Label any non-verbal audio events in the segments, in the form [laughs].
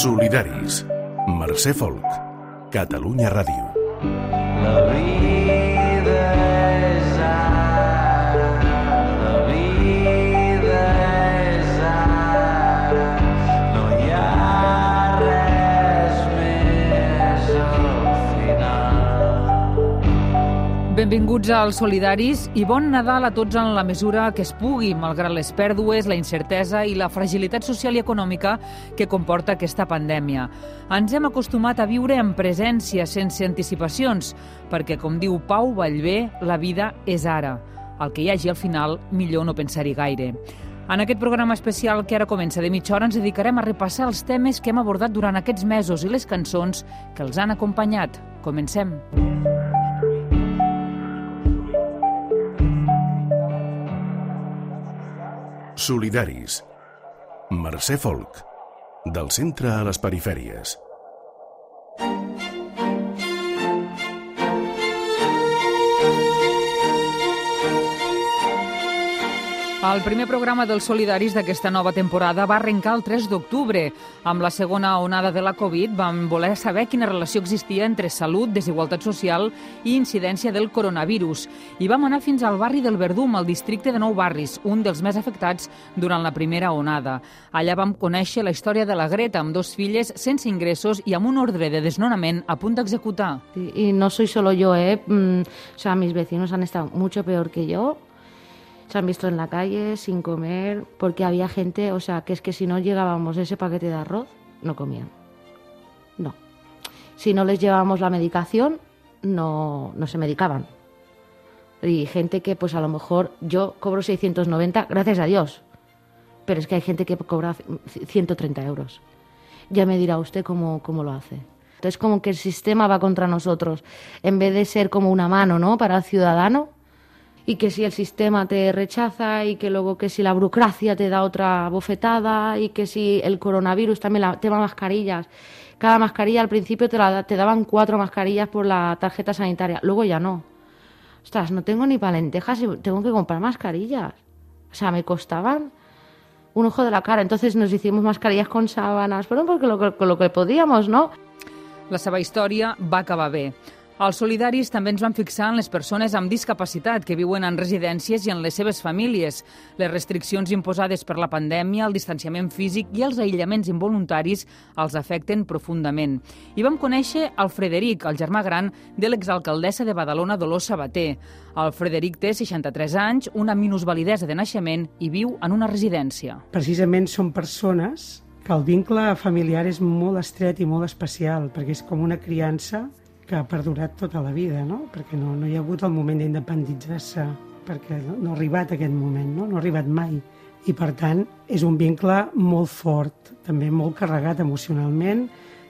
Solidaris. Mercè Folk. Catalunya Ràdio. La vida Benvinguts als Solidaris i bon Nadal a tots en la mesura que es pugui, malgrat les pèrdues, la incertesa i la fragilitat social i econòmica que comporta aquesta pandèmia. Ens hem acostumat a viure en presència, sense anticipacions, perquè, com diu Pau Vallvé, la vida és ara. El que hi hagi al final, millor no pensar-hi gaire. En aquest programa especial que ara comença de mitja hora ens dedicarem a repassar els temes que hem abordat durant aquests mesos i les cançons que els han acompanyat. Comencem. Solidaris. Mercè Folk. Del centre a les perifèries. El primer programa dels Solidaris d'aquesta nova temporada va arrencar el 3 d'octubre. Amb la segona onada de la Covid vam voler saber quina relació existia entre salut, desigualtat social i incidència del coronavirus. I vam anar fins al barri del Verdum, al districte de Nou Barris, un dels més afectats durant la primera onada. Allà vam conèixer la història de la Greta, amb dos filles sense ingressos i amb un ordre de desnonament a punt d'executar. Y no soy solo yo, ¿eh? Mm, o sea, mis vecinos han estado mucho peor que yo. Se han visto en la calle sin comer porque había gente, o sea, que es que si no llegábamos ese paquete de arroz, no comían. No. Si no les llevábamos la medicación, no, no se medicaban. Y gente que, pues a lo mejor, yo cobro 690, gracias a Dios. Pero es que hay gente que cobra 130 euros. Ya me dirá usted cómo, cómo lo hace. Entonces, como que el sistema va contra nosotros. En vez de ser como una mano, ¿no? Para el ciudadano, y que si el sistema te rechaza y que luego que si la burocracia te da otra bofetada y que si el coronavirus también el tema mascarillas. Cada mascarilla al principio te, la, daban cuatro mascarillas por la tarjeta sanitaria luego ya no. Ostras no tengo ni para lentejas y tengo que comprar mascarillas. O sea me costaban un ojo de la cara. Entonces nos hicimos mascarillas con sábanas bueno porque lo, con lo que podíamos no La seva història va acabar bé. Els solidaris també ens van fixar en les persones amb discapacitat que viuen en residències i en les seves famílies. Les restriccions imposades per la pandèmia, el distanciament físic i els aïllaments involuntaris els afecten profundament. I vam conèixer el Frederic, el germà gran de l'exalcaldessa de Badalona, Dolors Sabater. El Frederic té 63 anys, una minusvalidesa de naixement i viu en una residència. Precisament són persones que el vincle familiar és molt estret i molt especial, perquè és com una criança que ha perdurat tota la vida, no? perquè no, no hi ha hagut el moment d'independitzar-se, perquè no, no ha arribat aquest moment, no? no ha arribat mai. I per tant és un vincle molt fort, també molt carregat emocionalment,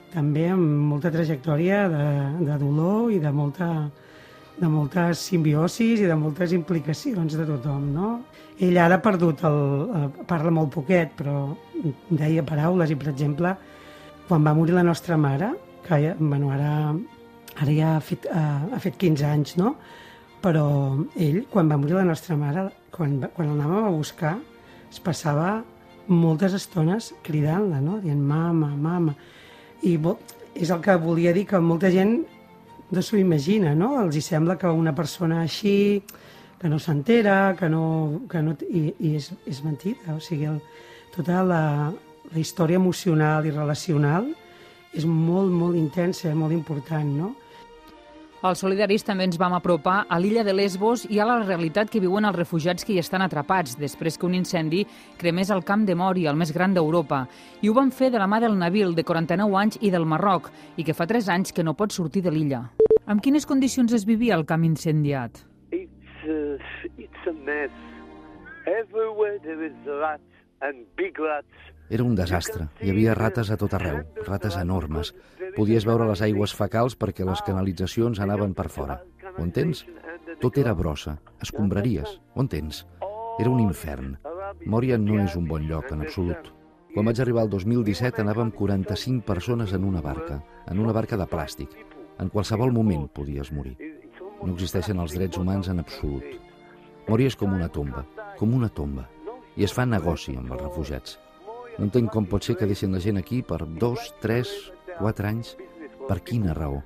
també amb molta trajectòria de, de dolor i de molta, de moltes simbiosis i de moltes implicacions de tothom. No? Ell ara ha perdut el... parla molt poquet, però deia paraules i, per exemple, quan va morir la nostra mare, que bueno, ara ara ja ha fet, uh, ha fet 15 anys, no? Però ell, quan va morir la nostra mare, quan, quan l'anàvem a buscar, es passava moltes estones cridant-la, no? Dient mama, mama. I vo- és el que volia dir que molta gent no s'ho imagina, no? Els hi sembla que una persona així, que no s'entera, que no... Que no i, I és, és mentida, o sigui, el, tota la, la història emocional i relacional és molt, molt intensa, molt important, no? Els solidaris també ens vam apropar a l'illa de Lesbos i a la realitat que viuen els refugiats que hi estan atrapats després que un incendi cremés el camp de Mòria, el més gran d'Europa. I ho van fer de la mà del Nabil, de 49 anys, i del Marroc, i que fa 3 anys que no pot sortir de l'illa. Amb quines condicions es vivia el camp incendiat? It's uh, it's a mess. Everywhere there is rats and big rats. Era un desastre. Hi havia rates a tot arreu, rates enormes. Podies veure les aigües fecals perquè les canalitzacions anaven per fora. Ho entens? Tot era brossa, escombraries. Ho entens? Era un infern. Mòria no és un bon lloc, en absolut. Quan vaig arribar el 2017 anàvem 45 persones en una barca, en una barca de plàstic. En qualsevol moment podies morir. No existeixen els drets humans en absolut. Mòria és com una tomba, com una tomba. I es fa negoci amb els refugiats. No entenc com pot ser que deixin la gent aquí per dos, tres, quatre anys. Per quina raó?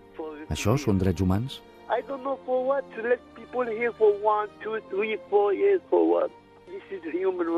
Això són drets humans? I don't know for what to let people here for one, two, three, four years for what. This is human.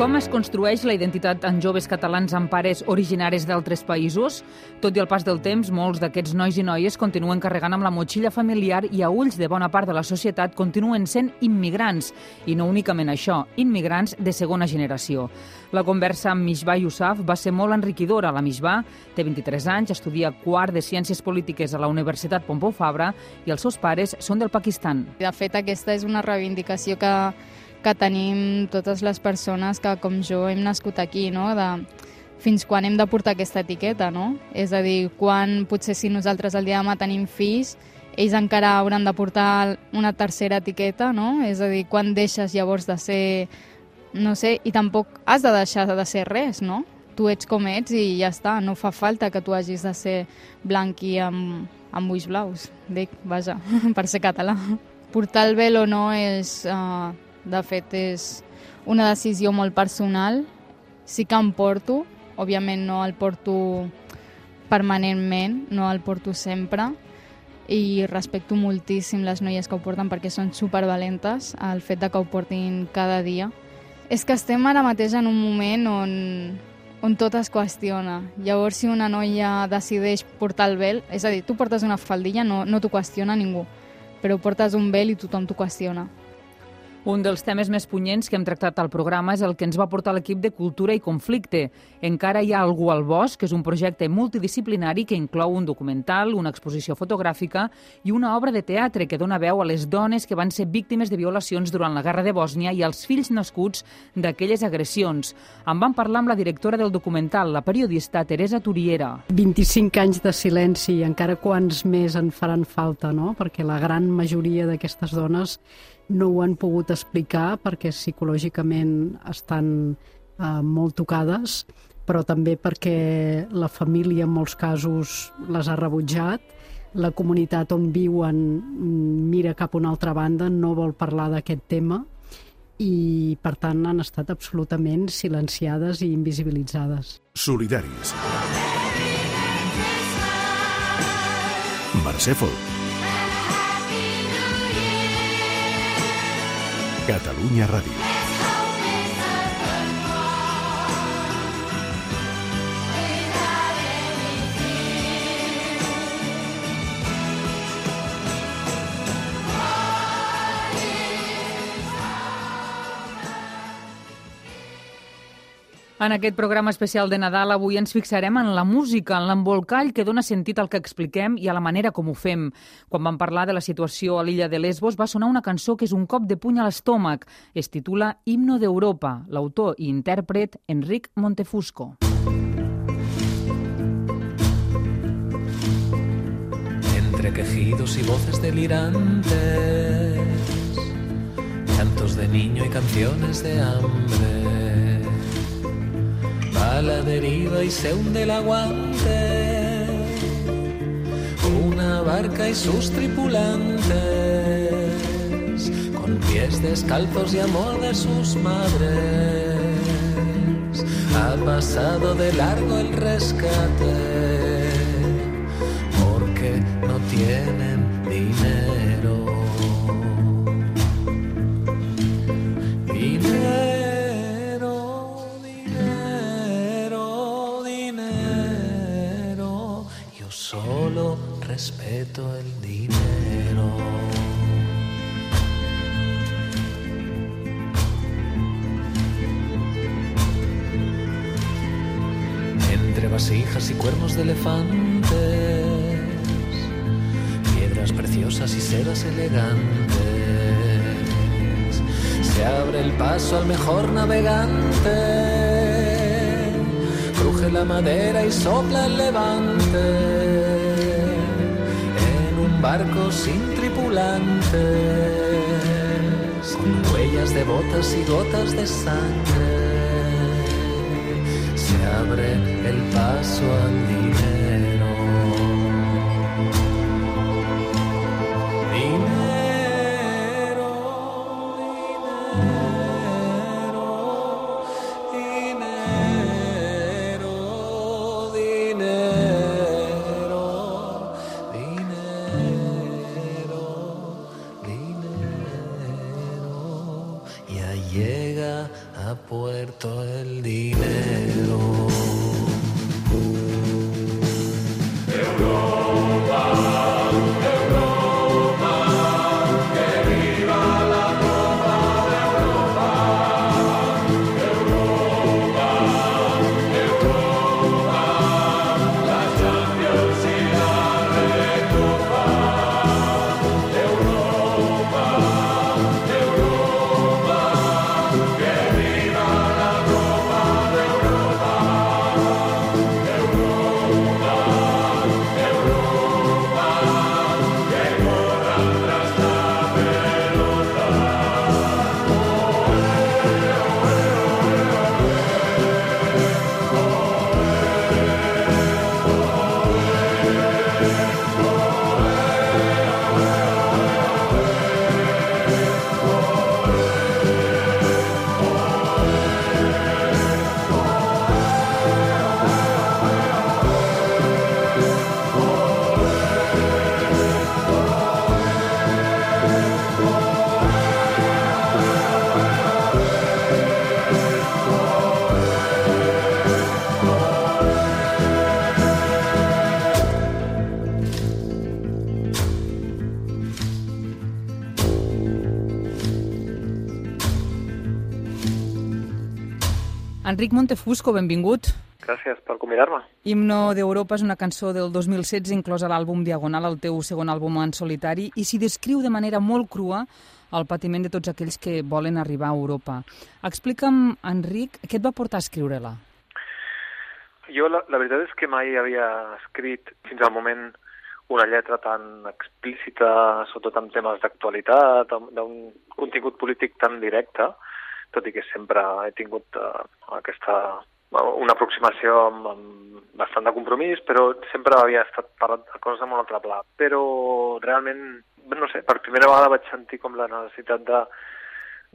Com es construeix la identitat en joves catalans amb pares originaris d'altres països? Tot i el pas del temps, molts d'aquests nois i noies continuen carregant amb la motxilla familiar i a ulls de bona part de la societat continuen sent immigrants. I no únicament això, immigrants de segona generació. La conversa amb Mishba Yousaf va ser molt enriquidora. La Mishba té 23 anys, estudia quart de Ciències Polítiques a la Universitat Pompeu Fabra i els seus pares són del Pakistan. De fet, aquesta és una reivindicació que, que tenim totes les persones que, com jo, hem nascut aquí, no? de fins quan hem de portar aquesta etiqueta, no? És a dir, quan potser si nosaltres el dia de demà tenim fills, ells encara hauran de portar una tercera etiqueta, no? És a dir, quan deixes llavors de ser, no sé, i tampoc has de deixar de ser res, no? Tu ets com ets i ja està, no fa falta que tu hagis de ser blanc i amb, amb ulls blaus, dic, vaja, [laughs] per ser català. Portar el vel o no és, uh, de fet, és una decisió molt personal. Sí que em porto, òbviament no el porto permanentment, no el porto sempre, i respecto moltíssim les noies que ho porten perquè són supervalentes, el fet de que ho portin cada dia. És que estem ara mateix en un moment on, on tot es qüestiona. Llavors, si una noia decideix portar el vel, és a dir, tu portes una faldilla, no, no t'ho qüestiona ningú, però portes un vel i tothom t'ho qüestiona. Un dels temes més punyents que hem tractat al programa és el que ens va portar l'equip de Cultura i Conflicte. Encara hi ha Algú al Bosc, que és un projecte multidisciplinari que inclou un documental, una exposició fotogràfica i una obra de teatre que dona veu a les dones que van ser víctimes de violacions durant la Guerra de Bòsnia i als fills nascuts d'aquelles agressions. En van parlar amb la directora del documental, la periodista Teresa Turiera. 25 anys de silenci encara quants més en faran falta, no? Perquè la gran majoria d'aquestes dones no ho han pogut explicar perquè psicològicament estan eh, molt tocades, però també perquè la família en molts casos les ha rebutjat, la comunitat on viuen mira cap a una altra banda, no vol parlar d'aquest tema i, per tant, han estat absolutament silenciades i invisibilitzades. Solidaris. Mercè Folk. Catalunya Ràdio. En aquest programa especial de Nadal avui ens fixarem en la música, en l'embolcall que dona sentit al que expliquem i a la manera com ho fem. Quan vam parlar de la situació a l'illa de Lesbos va sonar una cançó que és un cop de puny a l'estómac. Es titula Himno d'Europa. L'autor i intèrpret Enric Montefusco. Entre quejidos y voces delirantes, cantos de niño y canciones de hambre, va la deriva y se hunde el aguante, una barca y sus tripulantes, con pies descalzos y amor de sus madres, ha pasado de largo el rescate porque no tienen dinero. Respeto el dinero. entre vasijas y cuernos de elefantes, piedras preciosas y sedas elegantes. Se abre el paso al mejor navegante, cruje la madera y sopla el levante. Barco sin tripulantes, con huellas de botas y gotas de sangre se abre el paso al dinero. Enric Montefusco, benvingut. Gràcies per convidar-me. Himno d'Europa és una cançó del 2016 inclosa a l'àlbum Diagonal, el teu segon àlbum en solitari, i s'hi descriu de manera molt crua el patiment de tots aquells que volen arribar a Europa. Explica'm, Enric, què et va portar a escriure-la? Jo la, la veritat és que mai havia escrit fins al moment una lletra tan explícita, sobretot en temes d'actualitat, d'un contingut polític tan directe, tot i que sempre he tingut uh, aquesta una aproximació amb, amb bastant de compromís, però sempre havia estat parlant de coses amb un altre pla. Però realment, no sé, per primera vegada vaig sentir com la necessitat de,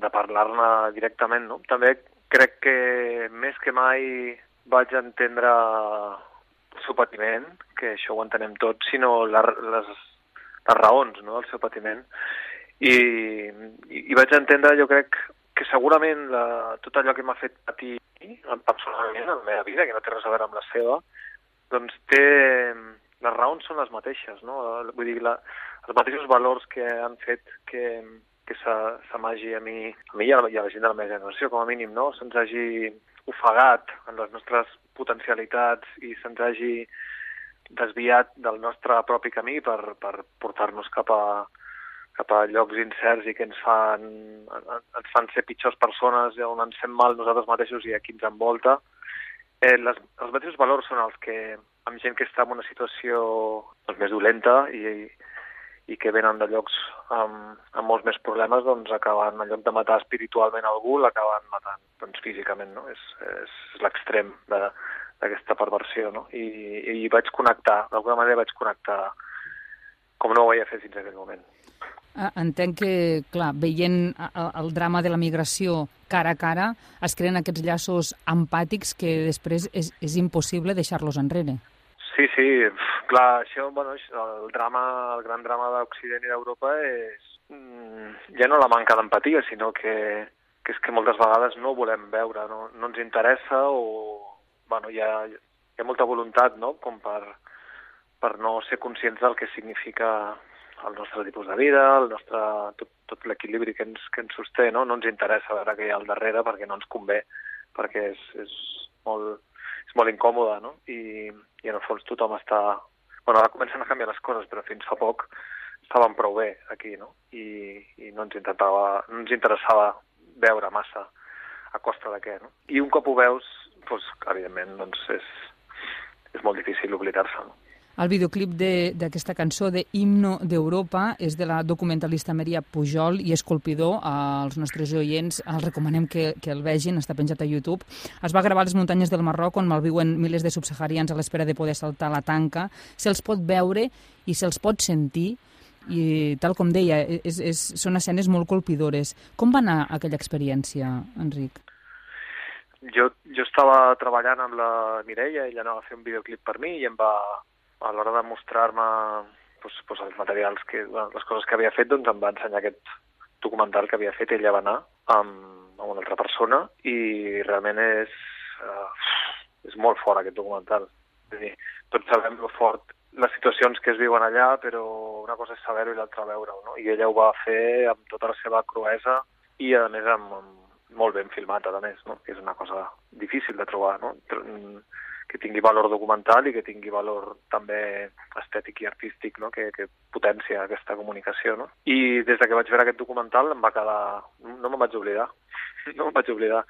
de parlar-ne directament, no? També crec que més que mai vaig entendre el seu patiment, que això ho entenem tots, sinó la, les, les raons no, del seu patiment. I, i, i vaig entendre, jo crec, que segurament la, tot allò que m'ha fet patir personalment en la meva vida, que no té res a veure amb la seva, doncs té... Les raons són les mateixes, no? Vull dir, la, els mateixos valors que han fet que, que s'amagi a mi, a mi i a, la, i a la gent de la meva generació, com a mínim, no? Se'ns hagi ofegat en les nostres potencialitats i se'ns hagi desviat del nostre propi camí per, per portar-nos cap a, cap a llocs incerts i que ens fan, ens fan ser pitjors persones on ens fem mal nosaltres mateixos i a qui ens envolta. Eh, les, els mateixos valors són els que amb gent que està en una situació doncs, més dolenta i, i que venen de llocs amb, amb molts més problemes, doncs acaben, en lloc de matar espiritualment algú, l'acaben matant doncs, físicament, no? És, és l'extrem d'aquesta perversió, no? I, I vaig connectar, d'alguna manera vaig connectar com no ho havia fet fins aquell moment. Eh, entenc que, clar, veient el drama de la migració cara a cara, es creen aquests llaços empàtics que després és, és impossible deixar-los enrere. Sí, sí, clar, això, bueno, el drama, el gran drama d'Occident i d'Europa és mm, ja no la manca d'empatia, sinó que, que és que moltes vegades no volem veure, no, no ens interessa o, bueno, hi ha, hi ha molta voluntat, no?, com per, per no ser conscients del que significa el nostre tipus de vida, el nostre, tot, tot l'equilibri que ens, que ens sosté, no? No ens interessa veure què hi ha al darrere perquè no ens convé, perquè és, és, molt, és molt incòmode, no? I, I en el fons tothom està... Bueno, ara comencen a canviar les coses, però fins fa poc estàvem prou bé aquí, no? I, i no, ens intentava, no ens interessava veure massa a costa de què, no? I un cop ho veus, doncs, evidentment, doncs és, és molt difícil oblidar-se, no? El videoclip d'aquesta cançó de Himno d'Europa és de la documentalista Maria Pujol i esculpidor. Als nostres oients els recomanem que, que el vegin, està penjat a YouTube. Es va gravar a les muntanyes del Marroc on malviuen milers de subsaharians a l'espera de poder saltar la tanca. Se'ls pot veure i se'ls pot sentir i tal com deia, és, és, són escenes molt colpidores. Com va anar aquella experiència, Enric? Jo, jo estava treballant amb la Mireia, ella anava a fer un videoclip per mi i em va, a l'hora de mostrar-me doncs, doncs els materials, que, les coses que havia fet, doncs em va ensenyar aquest documental que havia fet, ella va anar amb, amb una altra persona i realment és, uh, és molt fort aquest documental. És dir, tots sabem lo fort les situacions que es viuen allà, però una cosa és saber-ho i l'altra veure-ho, no? I ella ho va fer amb tota la seva cruesa i, a més, amb, amb molt ben filmat, a més, no? Que és una cosa difícil de trobar, no? Que tingui valor documental i que tingui valor també estètic i artístic, no? que, que potència aquesta comunicació. No? I des de que vaig veure aquest documental em va quedar... no me'n vaig oblidar, no me'n vaig oblidar.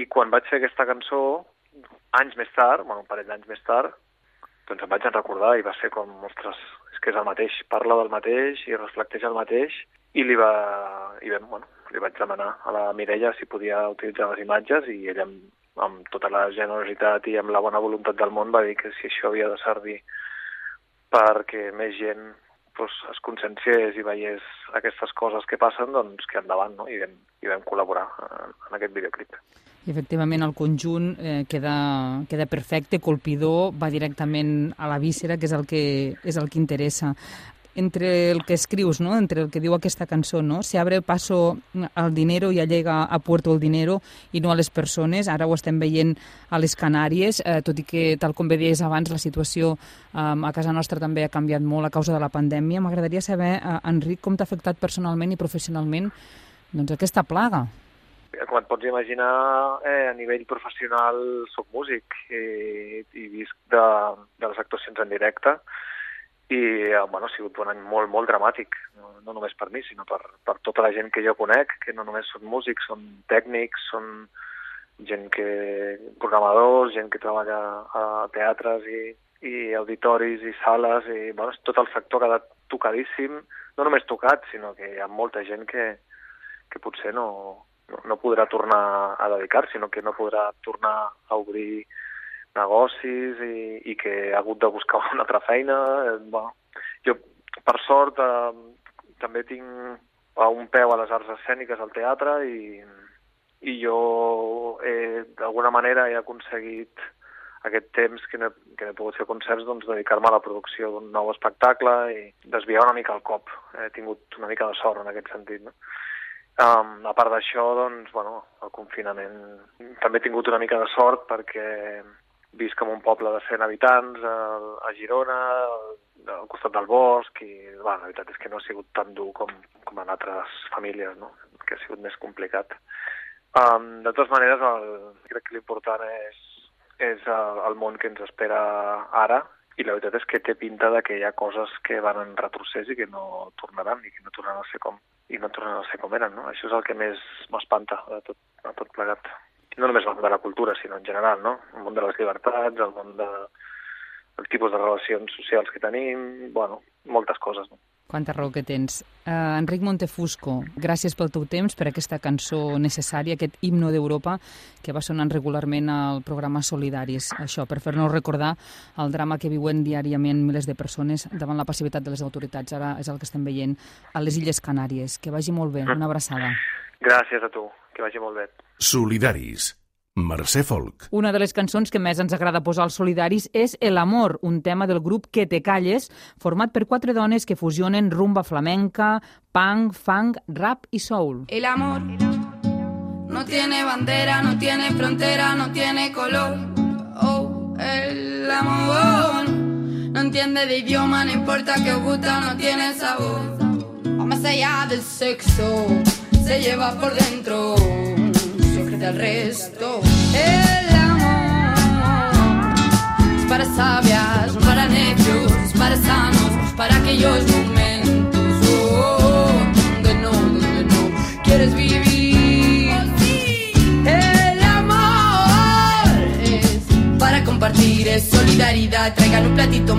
I quan vaig fer aquesta cançó, anys més tard, bueno, un parell d'anys més tard, doncs em vaig recordar i va ser com, ostres, és que és el mateix, parla del mateix i reflecteix el mateix i li va, i vam, bueno, li vaig demanar a la Mireia si podia utilitzar les imatges i ella em, amb tota la generositat i amb la bona voluntat del món, va dir que si això havia de servir perquè més gent doncs, es conscienciés i veiés aquestes coses que passen, doncs que endavant, no? I vam, i vam col·laborar en, en aquest videoclip. I efectivament el conjunt eh, queda, queda perfecte, colpidor, va directament a la víscera, que és el que, és el que interessa entre el que escrius, ¿no? entre el que diu aquesta cançó, no? se abre el paso al dinero i allega a puerto el dinero i no a les persones. Ara ho estem veient a les Canàries, eh, tot i que, tal com bé deies abans, la situació eh, a casa nostra també ha canviat molt a causa de la pandèmia. M'agradaria saber, eh, Enric, com t'ha afectat personalment i professionalment doncs, aquesta plaga. com et pots imaginar, eh, a nivell professional soc músic i, i visc de, de les actuacions en directe i eh, bueno, ha sigut un any molt, molt dramàtic, no, no només per mi, sinó per, per tota la gent que jo conec, que no només són músics, són tècnics, són gent que... programadors, gent que treballa a teatres i, i auditoris i sales, i bueno, tot el sector ha quedat tocadíssim, no només tocat, sinó que hi ha molta gent que, que potser no, no, no podrà tornar a dedicar, sinó que no podrà tornar a obrir negocis i, i que ha hagut de buscar [laughs] una altra feina. Eh, bueno, jo, per sort, eh, també tinc un peu a les arts escèniques al teatre i, i jo eh, d'alguna manera he aconseguit aquest temps que no, he, que he pogut fer concerts, doncs dedicar-me a la producció d'un nou espectacle i desviar una mica el cop. He tingut una mica de sort en aquest sentit, no? Um, a part d'això, doncs, bueno, el confinament... També he tingut una mica de sort perquè visc en un poble de 100 habitants a, a Girona, al costat del bosc, i bueno, la veritat és que no ha sigut tan dur com, com en altres famílies, no? que ha sigut més complicat. Um, de totes maneres, el, crec que l'important és, és el, el món que ens espera ara, i la veritat és que té pinta de que hi ha coses que van en retrocés i que no tornaran i que no tornaran a ser com, i no tornen a ser com eren. No? Això és el que més m'espanta de tot, de tot plegat. No només el món de la cultura, sinó en general, no? El món de les llibertats, el món de... el tipus de relacions socials que tenim, bueno, moltes coses, no? Quanta raó que tens. Uh, Enric Montefusco, gràcies pel teu temps, per aquesta cançó necessària, aquest himno d'Europa que va sonant regularment al programa Solidaris. Això, per fer-nos recordar el drama que viuen diàriament milers de persones davant la passivitat de les autoritats. Ara és el que estem veient a les Illes Canàries. Que vagi molt bé. Una abraçada. Gràcies a tu. Que vagi molt bé. Solidaris Mercè Folk. Una de les cançons que més ens agrada posar als solidaris és El amor, un tema del grup Que te calles, format per quatre dones que fusionen rumba flamenca, punk, funk, rap i soul. El amor no tiene bandera, no tiene frontera, no tiene color. Oh, el amor no entiende de idioma, no importa que gusta, no tiene sabor. Va más allá del sexo, se lleva por dentro del resto. El amor es para sabias, para necios, para sanos, para aquellos momentos oh, donde no, donde no quieres vivir. El amor es para compartir, es solidaridad. Traigan un platito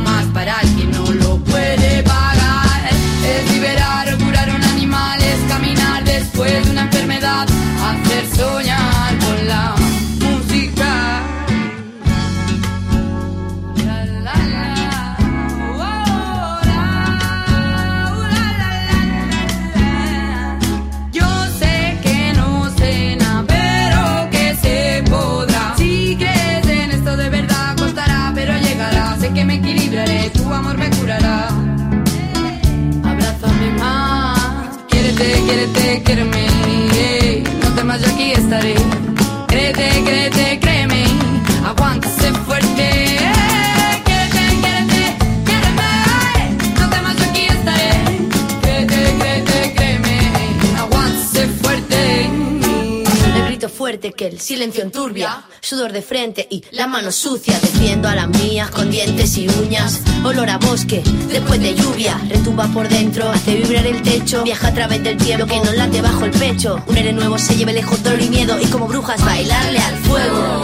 que el silencio enturbia, sudor de frente y la mano sucia. Defiendo a las mías con dientes y uñas, olor a bosque después de lluvia. Retumba por dentro, hace vibrar el techo, viaja a través del tiempo que nos late bajo el pecho. Un aire nuevo se lleve lejos dolor y miedo y como brujas bailarle al fuego.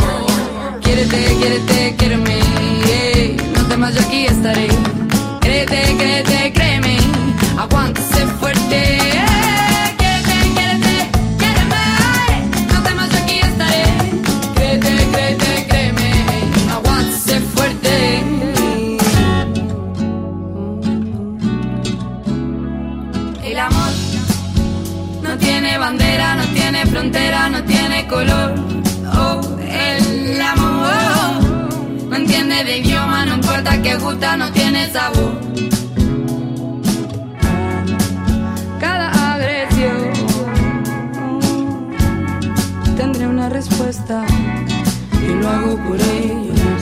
Quiérete, quiérete, quiéreme, no temas yo aquí estaré. Créete, créete, créeme, aguántese frontera, no tiene color. Oh, el amor no entiende de idioma, no importa que gusta, no tiene sabor. Cada agresión tendré una respuesta y lo hago por ellos.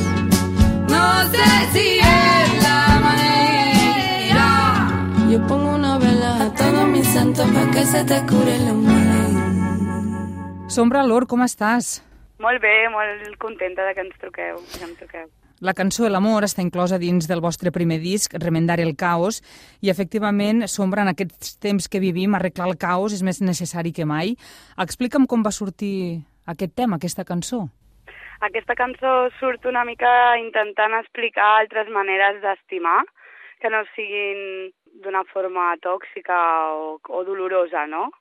No sé si es la manera. Yo pongo una vela a todos mis santos para que se te cure la males. Sombra Lor, com estàs? Molt bé, molt contenta de que ens truqueu. Que em truqueu. La cançó El amor està inclosa dins del vostre primer disc, Remendar el caos, i efectivament, Sombra, en aquests temps que vivim, arreglar el caos és més necessari que mai. Explica'm com va sortir aquest tema, aquesta cançó. Aquesta cançó surt una mica intentant explicar altres maneres d'estimar, que no siguin d'una forma tòxica o, o dolorosa, no?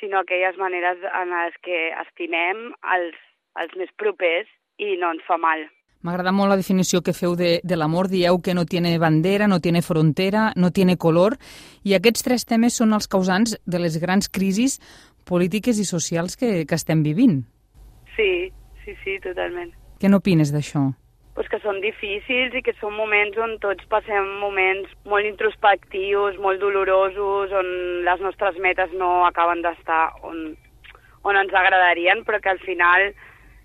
Sinó aquelles maneres en les que estimem els, els més propers i no ens fa mal. M'agrada molt la definició que feu de, de l'amor. Dieu que no tiene bandera, no tiene frontera, no tiene color. I aquests tres temes són els causants de les grans crisis polítiques i socials que, que estem vivint. Sí, sí, sí, totalment. Què n'opines d'això? Pues que són difícils i que són moments on tots passem moments molt introspectius, molt dolorosos, on les nostres metes no acaben d'estar on, on ens agradarien, però que al final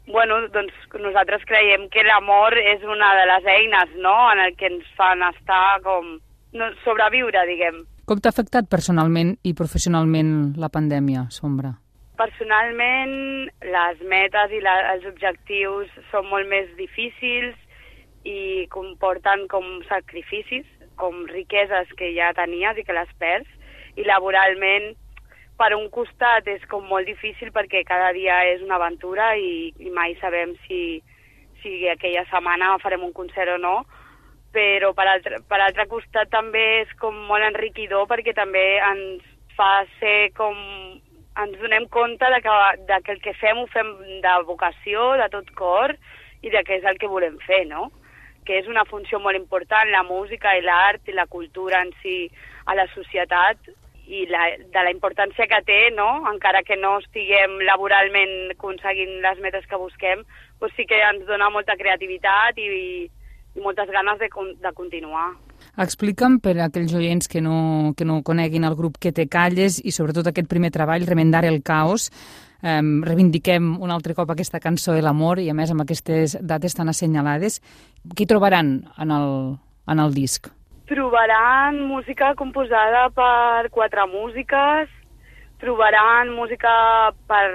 bueno, doncs nosaltres creiem que l'amor és una de les eines no? en el que ens fan estar com no, sobreviure, diguem. Com t'ha afectat personalment i professionalment la pandèmia, Sombra? Personalment, les metes i la, els objectius són molt més difícils i comporten com sacrificis, com riqueses que ja tenies i que les perds, i laboralment per un costat és com molt difícil perquè cada dia és una aventura i, i mai sabem si, si aquella setmana farem un concert o no, però per altre, per altre costat també és com molt enriquidor perquè també ens fa ser com... ens donem compte de que, de que el que fem ho fem de vocació, de tot cor, i de que és el que volem fer, no? Que és una funció molt important, la música i l'art i la cultura en si a la societat i la, de la importància que té, no? encara que no estiguem laboralment aconseguint les metes que busquem, doncs sí que ens dona molta creativitat i, i moltes ganes de, de continuar. Explica'm per a aquells oients que no, que no coneguin el grup Que te calles i sobretot aquest primer treball, Remendar el caos, eh, reivindiquem un altre cop aquesta cançó de l'amor i a més amb aquestes dates tan assenyalades. Què trobaran en el, en el disc? Trobaran música composada per quatre músiques, trobaran música per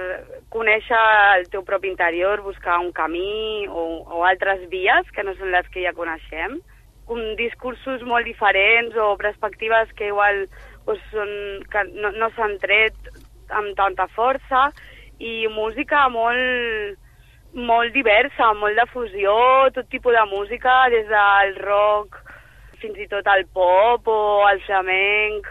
conèixer el teu propi interior, buscar un camí o, o altres vies que no són les que ja coneixem, un discursos molt diferents o perspectives que igual doncs, són, que no, no s'han tret amb tanta força i música molt, molt diversa, molt de fusió, tot tipus de música, des del rock fins i tot al pop o al flamenc,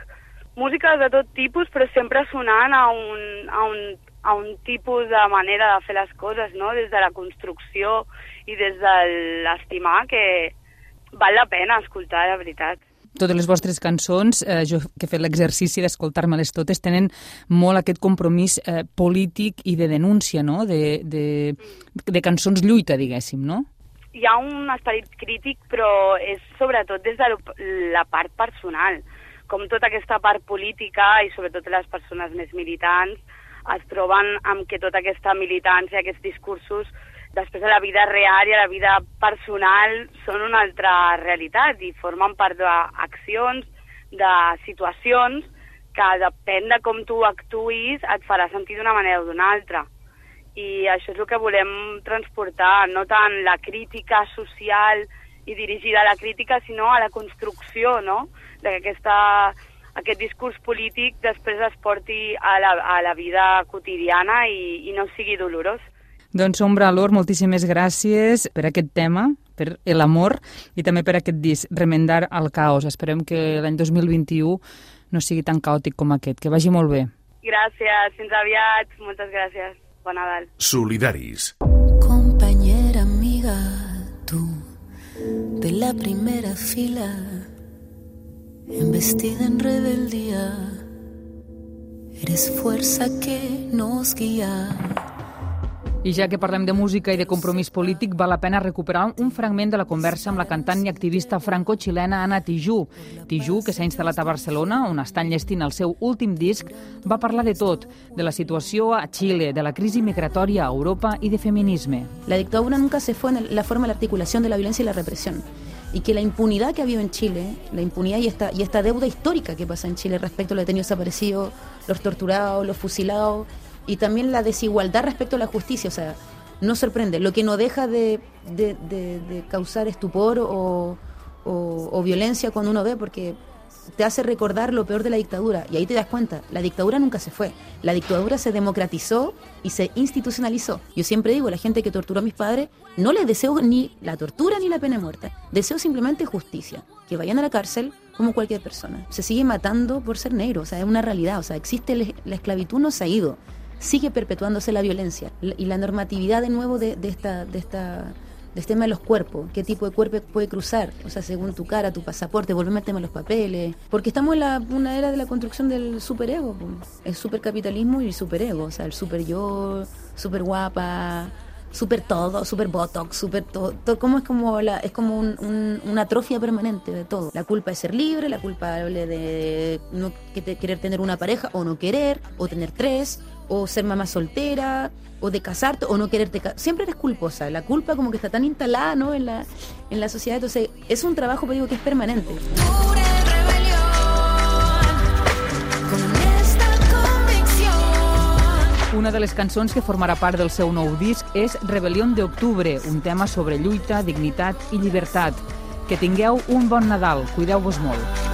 música de tot tipus, però sempre sonant a un, a un, a un tipus de manera de fer les coses, no? des de la construcció i des de l'estimar, que val la pena escoltar, la veritat totes les vostres cançons, eh, jo que he fet l'exercici d'escoltar-me-les totes, tenen molt aquest compromís eh, polític i de denúncia, no? De, de, de cançons lluita, diguéssim, no? hi ha un esperit crític, però és sobretot des de la part personal. Com tota aquesta part política i sobretot les persones més militants es troben amb que tota aquesta militància, aquests discursos, després de la vida real i la vida personal són una altra realitat i formen part d'accions, de situacions que depèn de com tu actuïs et farà sentir d'una manera o d'una altra i això és el que volem transportar, no tant la crítica social i dirigida a la crítica, sinó a la construcció, no?, de que aquesta, aquest discurs polític després es porti a la, a la vida quotidiana i, i no sigui dolorós. Doncs, Ombra Lor, moltíssimes gràcies per aquest tema, per l'amor i també per aquest disc, Remendar el caos. Esperem que l'any 2021 no sigui tan caòtic com aquest. Que vagi molt bé. Gràcies, fins aviat, moltes gràcies. Bon Nadal. Solidaris. Compañera, amiga, tú, de la primera fila, embestida en rebeldía, eres fuerza que nos guía. I ja que parlem de música i de compromís polític, val la pena recuperar un fragment de la conversa amb la cantant i activista franco-xilena Ana Tijú. Tijú, que s'ha instal·lat a Barcelona, on està enllestint el seu últim disc, va parlar de tot, de la situació a Xile, de la crisi migratòria a Europa i de feminisme. La dictadura nunca se fue en la forma de la articulación de la violencia y la represión. y que la impunidad que ha habido en Chile, la impunidad y esta, y esta deuda histórica que pasa en Chile respecto a los detenidos desaparecidos, los torturados, los fusilados, y también la desigualdad respecto a la justicia, o sea, no sorprende, lo que no deja de, de, causar estupor o, o, o violencia cuando uno ve, porque te hace recordar lo peor de la dictadura. Y ahí te das cuenta, la dictadura nunca se fue. La dictadura se democratizó y se institucionalizó. Yo siempre digo, la gente que torturó a mis padres, no les deseo ni la tortura ni la pena de muerte. Deseo simplemente justicia. Que vayan a la cárcel como cualquier persona. Se sigue matando por ser negro, o sea, es una realidad. O sea, existe la esclavitud, no se ha ido. Sigue perpetuándose la violencia y la normatividad de nuevo de, de esta... De esta del tema de los cuerpos, qué tipo de cuerpo puede cruzar, o sea, según tu cara, tu pasaporte, volver a tema de los papeles, porque estamos en la, una era de la construcción del superego, el supercapitalismo y el superego, o sea, el super yo, super guapa, super todo, super botox, super todo, todo como es como la, es como un, un, una atrofia permanente de todo. La culpa es ser libre, la culpable de no querer tener una pareja o no querer, o tener tres, o ser mamá soltera, o de casarte o no quererte casar. Siempre eres culposa. La culpa como que está tan instalada ¿no? en, la, en la sociedad. Entonces, es un trabajo, pero digo, que es permanente. Una de les cançons que formarà part del seu nou disc és Rebel·lió d'Octubre, un tema sobre lluita, dignitat i llibertat. Que tingueu un bon Nadal. Cuideu-vos molt.